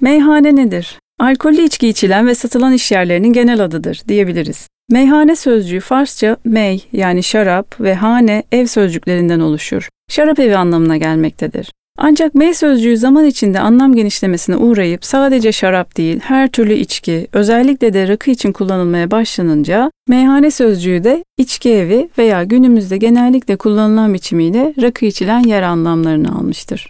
Meyhane nedir? Alkollü içki içilen ve satılan işyerlerinin genel adıdır diyebiliriz. Meyhane sözcüğü Farsça mey yani şarap ve hane ev sözcüklerinden oluşur. Şarap evi anlamına gelmektedir. Ancak mey sözcüğü zaman içinde anlam genişlemesine uğrayıp sadece şarap değil her türlü içki, özellikle de rakı için kullanılmaya başlanınca meyhane sözcüğü de içki evi veya günümüzde genellikle kullanılan biçimiyle rakı içilen yer anlamlarını almıştır.